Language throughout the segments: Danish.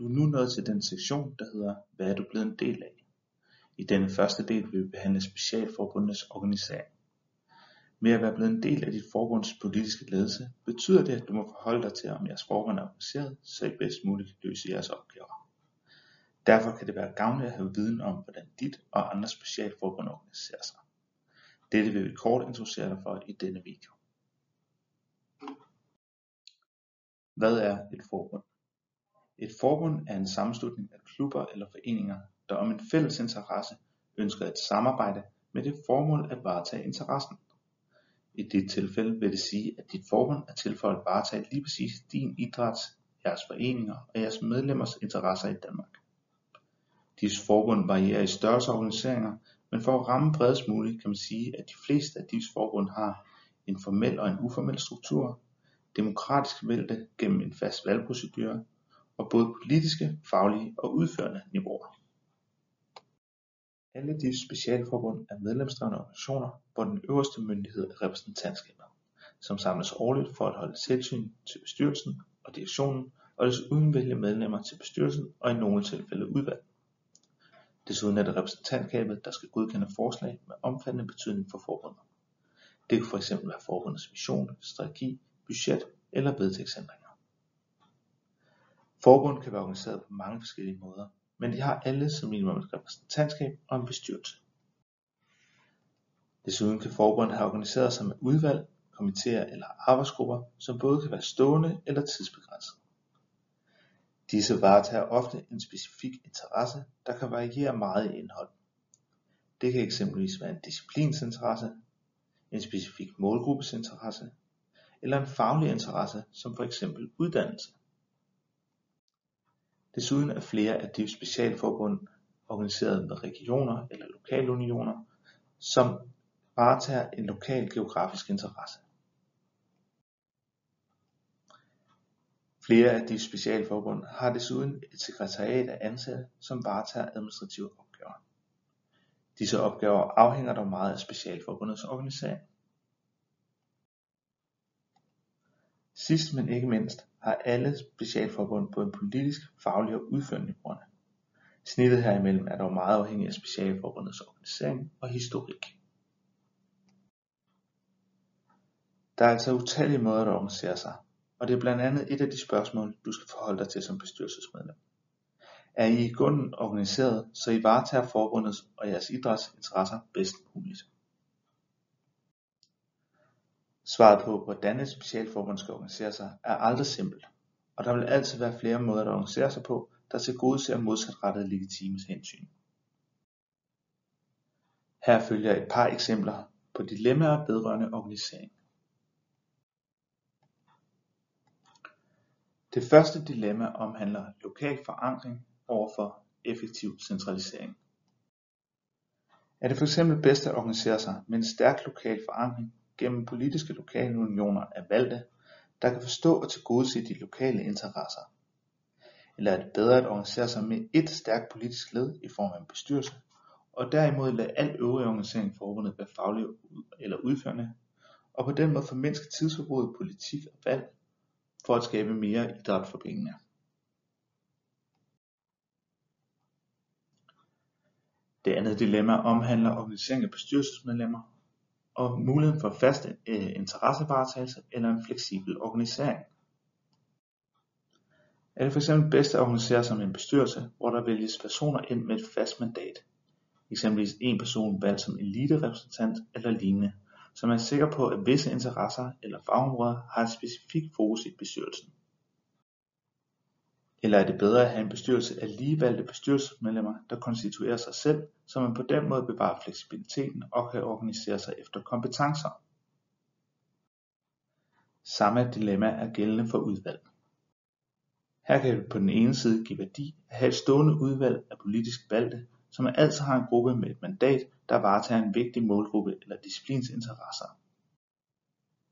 Du er nu nået til den sektion, der hedder Hvad er du blevet en del af? I denne første del vil vi behandle specialforbundenes organisering. Med at være blevet en del af dit forbunds politiske ledelse, betyder det, at du må forholde dig til, om jeres forbund er organiseret, så I bedst muligt kan løse jeres opgaver. Derfor kan det være gavnligt at have viden om, hvordan dit og andre specialforbund organiserer sig. Dette vil vi kort introducere dig for i denne video. Hvad er et forbund? Et forbund er en sammenslutning af klubber eller foreninger, der om en fælles interesse ønsker et samarbejde med det formål at varetage interessen. I dit tilfælde vil det sige, at dit forbund er til for at varetage lige præcis din idræts, jeres foreninger og jeres medlemmers interesser i Danmark. Disse forbund varierer i størrelse og organiseringer, men for at ramme bredest muligt kan man sige, at de fleste af disse forbund har en formel og en uformel struktur, demokratisk vælte gennem en fast valgprocedure og både politiske, faglige og udførende niveauer. Alle disse specialforbund er medlemsdrevne organisationer, hvor den øverste myndighed er repræsentantskabet, som samles årligt for at holde tilsyn til bestyrelsen og direktionen og desuden vælge medlemmer til bestyrelsen og i nogle tilfælde udvalg. Desuden er det repræsentantskabet, der skal godkende forslag med omfattende betydning for forbundet. Det kan fx være forbundets mission, strategi, budget eller vedtægtsændringer. Forbund kan være organiseret på mange forskellige måder, men de har alle som minimum et repræsentantskab og en bestyrelse. Desuden kan forbundet have organiseret sig med udvalg, komitéer eller arbejdsgrupper, som både kan være stående eller tidsbegrænset. Disse varetager ofte en specifik interesse, der kan variere meget i indhold. Det kan eksempelvis være en disciplinsinteresse, en specifik målgruppes interesse, eller en faglig interesse som for eksempel uddannelse. Desuden er flere af de specialforbund organiseret med regioner eller lokalunioner, som varetager en lokal geografisk interesse. Flere af de specialforbund har desuden et sekretariat af ansatte, som varetager administrative opgaver. Disse opgaver afhænger dog meget af specialforbundets organisering. Sidst men ikke mindst har alle specialforbund både politisk, faglig og udførende niveauerne. Snittet herimellem er dog meget afhængig af specialforbundets organisering og historik. Der er altså utallige måder at organisere sig, og det er blandt andet et af de spørgsmål, du skal forholde dig til som bestyrelsesmedlem. Er I i grunden organiseret, så I varetager forbundets og jeres idrætsinteresser bedst muligt? Svaret på, hvordan et specialforbund skal organisere sig, er aldrig simpelt, og der vil altid være flere måder at organisere sig på, der tilgodeser modsatrettede legitime hensyn. Her følger et par eksempler på dilemmaer vedrørende organisering. Det første dilemma omhandler lokal forankring overfor effektiv centralisering. Er det fx bedst at organisere sig med en stærk lokal forankring gennem politiske lokale unioner af valgte, der kan forstå og tilgodese de lokale interesser? Eller er det bedre at organisere sig med et stærkt politisk led i form af en bestyrelse, og derimod lade al øvrig organisering forbundet være faglig eller udførende, og på den måde formindske tidsforbruget politik og valg for at skabe mere idræt for pengene. Det andet dilemma omhandler organisering af bestyrelsesmedlemmer og muligheden for fast øh, interessevaretagelse eller en fleksibel organisering. Er det fx bedst at organisere sig en bestyrelse, hvor der vælges personer ind med et fast mandat, eksempelvis en person valgt som eliterepræsentant eller lignende, som er sikker på at visse interesser eller fagområder har et specifikt fokus i bestyrelsen. Eller er det bedre at have en bestyrelse af ligevalgte bestyrelsesmedlemmer, der konstituerer sig selv, så man på den måde bevarer fleksibiliteten og kan organisere sig efter kompetencer? Samme dilemma er gældende for udvalg. Her kan det på den ene side give værdi at have et stående udvalg af politisk valgte, som altid har en gruppe med et mandat, der varetager en vigtig målgruppe eller disciplins interesser.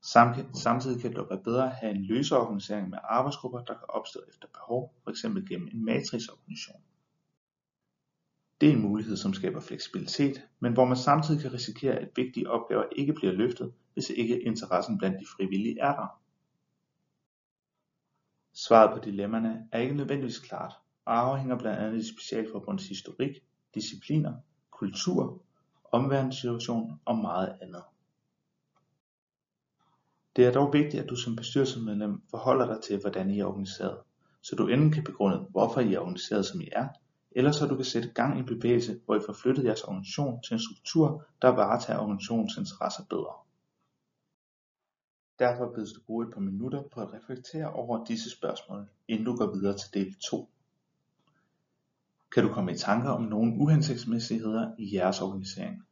Samtidig kan det dog være bedre at have en løsere organisering med arbejdsgrupper, der kan opstå efter behov, fx gennem en matrixorganisation. Det er en mulighed, som skaber fleksibilitet, men hvor man samtidig kan risikere, at vigtige opgaver ikke bliver løftet, hvis ikke interessen blandt de frivillige er der. Svaret på dilemmaerne er ikke nødvendigvis klart, og afhænger blandt andet af specialforbunds historik, discipliner, kultur, omverdenssituation og meget andet. Det er dog vigtigt at du som bestyrelsesmedlem forholder dig til hvordan I er organiseret, så du enten kan begrunde hvorfor I er organiseret som I er, eller så du kan sætte gang i en bevægelse hvor I får flyttet jeres organisation til en struktur der varetager organisationens interesser bedre. Derfor bedes du bruge et par minutter på at reflektere over disse spørgsmål, inden du går videre til del 2. Kan du komme i tanker om nogle uhensigtsmæssigheder i jeres organisering?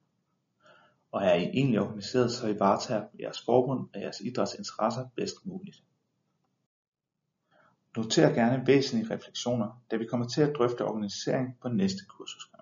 Og er I egentlig organiseret, så I varetager jeres forbund og jeres idrætsinteresser bedst muligt? Noter gerne væsentlige refleksioner, da vi kommer til at drøfte organisering på næste kursusgang.